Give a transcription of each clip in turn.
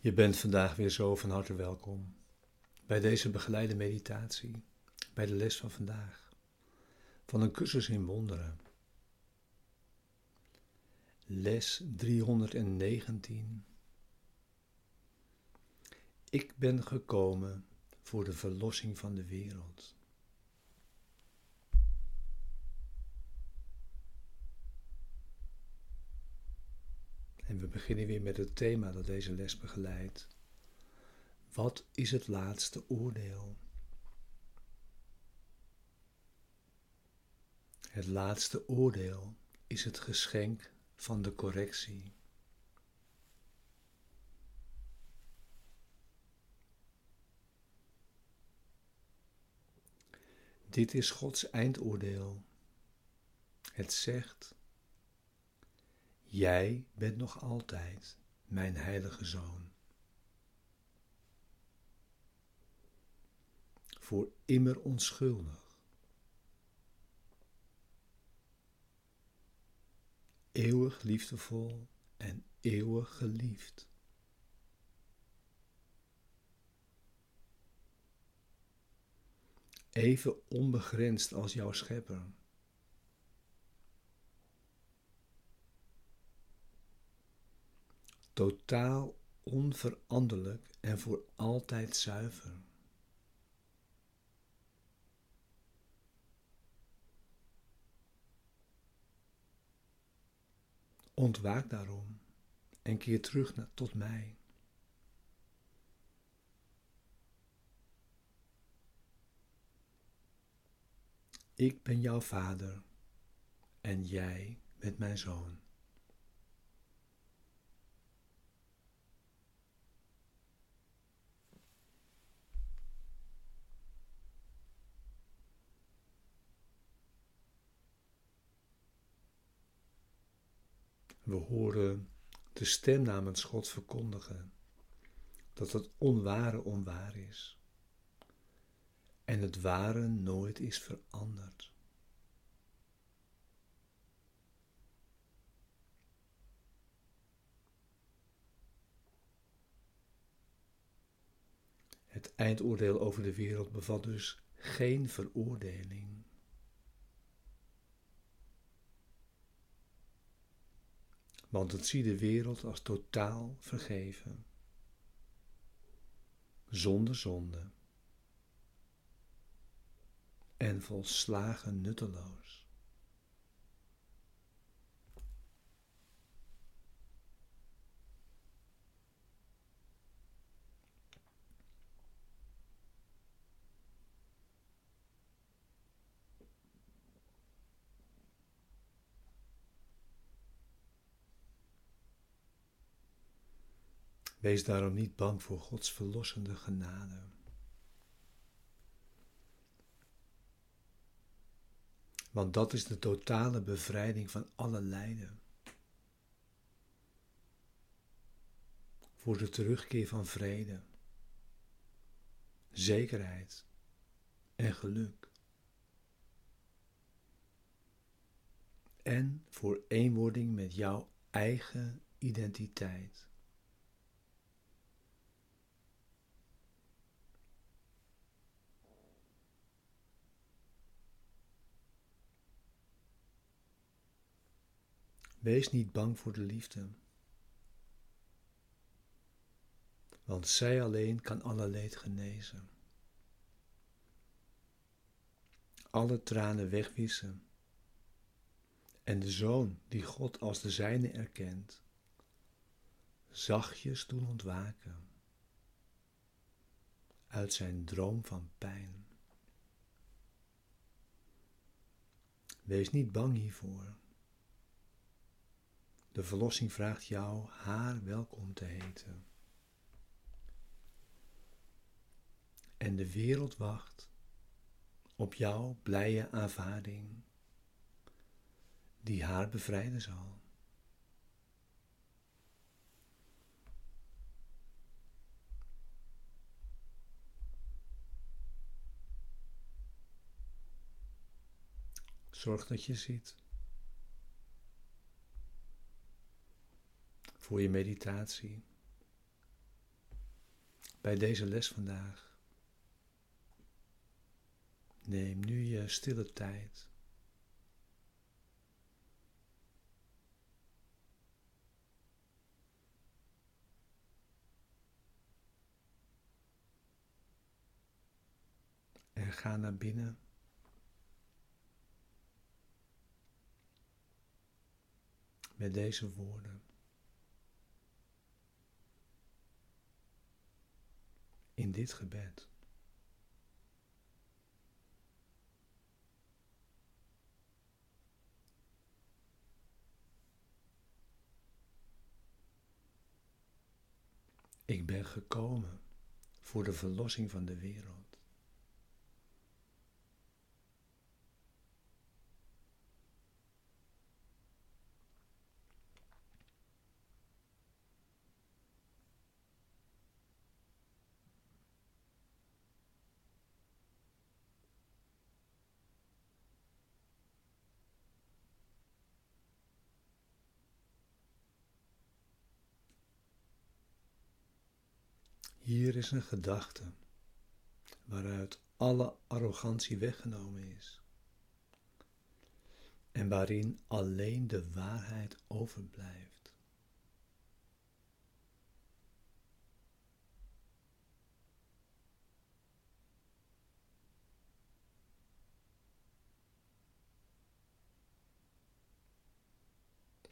Je bent vandaag weer zo van harte welkom bij deze begeleide meditatie, bij de les van vandaag, van een cursus in wonderen. Les 319. Ik ben gekomen voor de verlossing van de wereld. En we beginnen weer met het thema dat deze les begeleidt. Wat is het laatste oordeel? Het laatste oordeel is het geschenk van de correctie. Dit is Gods eindoordeel. Het zegt Jij bent nog altijd mijn heilige zoon. Voor immer onschuldig. Eeuwig liefdevol en eeuwig geliefd. Even onbegrensd als jouw schepper. Totaal onveranderlijk en voor altijd zuiver. Ontwaak daarom en keer terug naar, tot mij. Ik ben jouw vader en jij bent mijn zoon. We horen de stem namens God verkondigen dat het onware onwaar is en het ware nooit is veranderd. Het eindoordeel over de wereld bevat dus geen veroordeling. Want het ziet de wereld als totaal vergeven, zonder zonde en volslagen nutteloos. Wees daarom niet bang voor Gods verlossende genade. Want dat is de totale bevrijding van alle lijden. Voor de terugkeer van vrede, zekerheid en geluk. En voor eenwording met jouw eigen identiteit. Wees niet bang voor de liefde, want zij alleen kan alle leed genezen. Alle tranen wegwissen en de zoon die God als de zijne erkent, zachtjes doen ontwaken uit zijn droom van pijn. Wees niet bang hiervoor. De verlossing vraagt jou haar welkom te heten. En de wereld wacht op jouw blije aanvaarding, die haar bevrijden zal. Zorg dat je ziet. Voor je meditatie. Bij deze les vandaag. Neem nu je stille tijd. En ga naar binnen. Met deze woorden. In dit gebed. Ik ben gekomen voor de verlossing van de wereld. Hier is een gedachte waaruit alle arrogantie weggenomen is en waarin alleen de waarheid overblijft.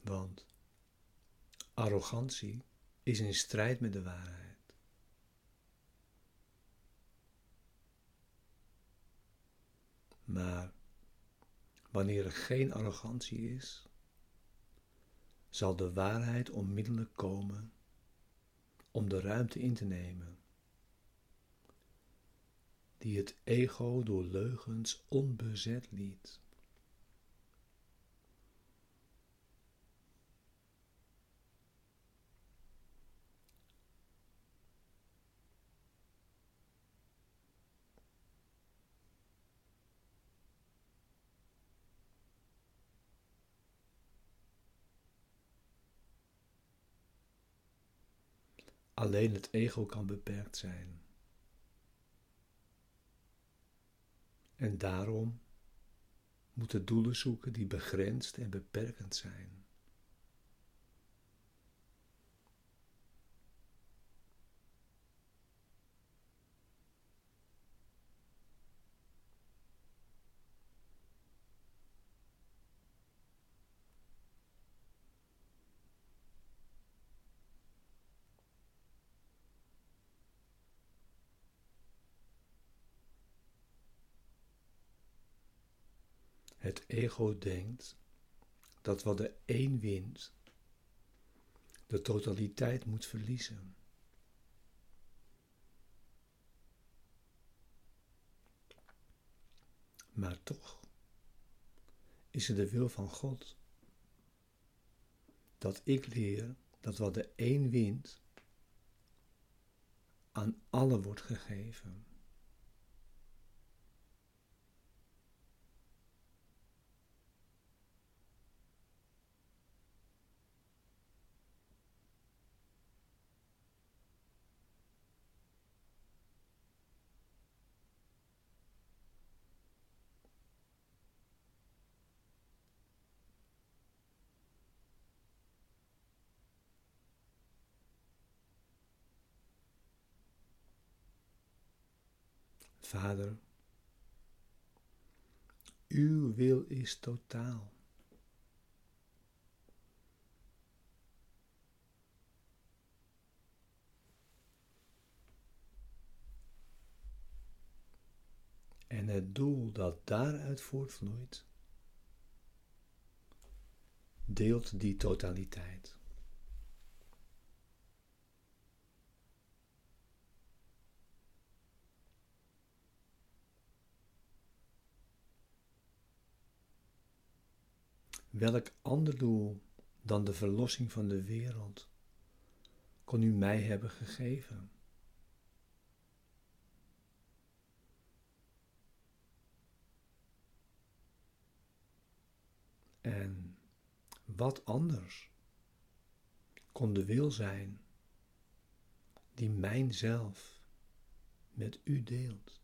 Want arrogantie is in strijd met de waarheid. Maar wanneer er geen arrogantie is, zal de waarheid onmiddellijk komen om de ruimte in te nemen, die het ego door leugens onbezet liet. Alleen het ego kan beperkt zijn. En daarom moet het doelen zoeken die begrensd en beperkend zijn. Het ego denkt dat wat de één wint, de totaliteit moet verliezen. Maar toch is het de wil van God dat ik leer dat wat de één wint, aan alle wordt gegeven. Vader, uw wil is totaal. En het doel dat daaruit voortvloeit, deelt die totaliteit. Welk ander doel dan de verlossing van de wereld kon u mij hebben gegeven? En wat anders kon de wil zijn die mijn zelf met u deelt.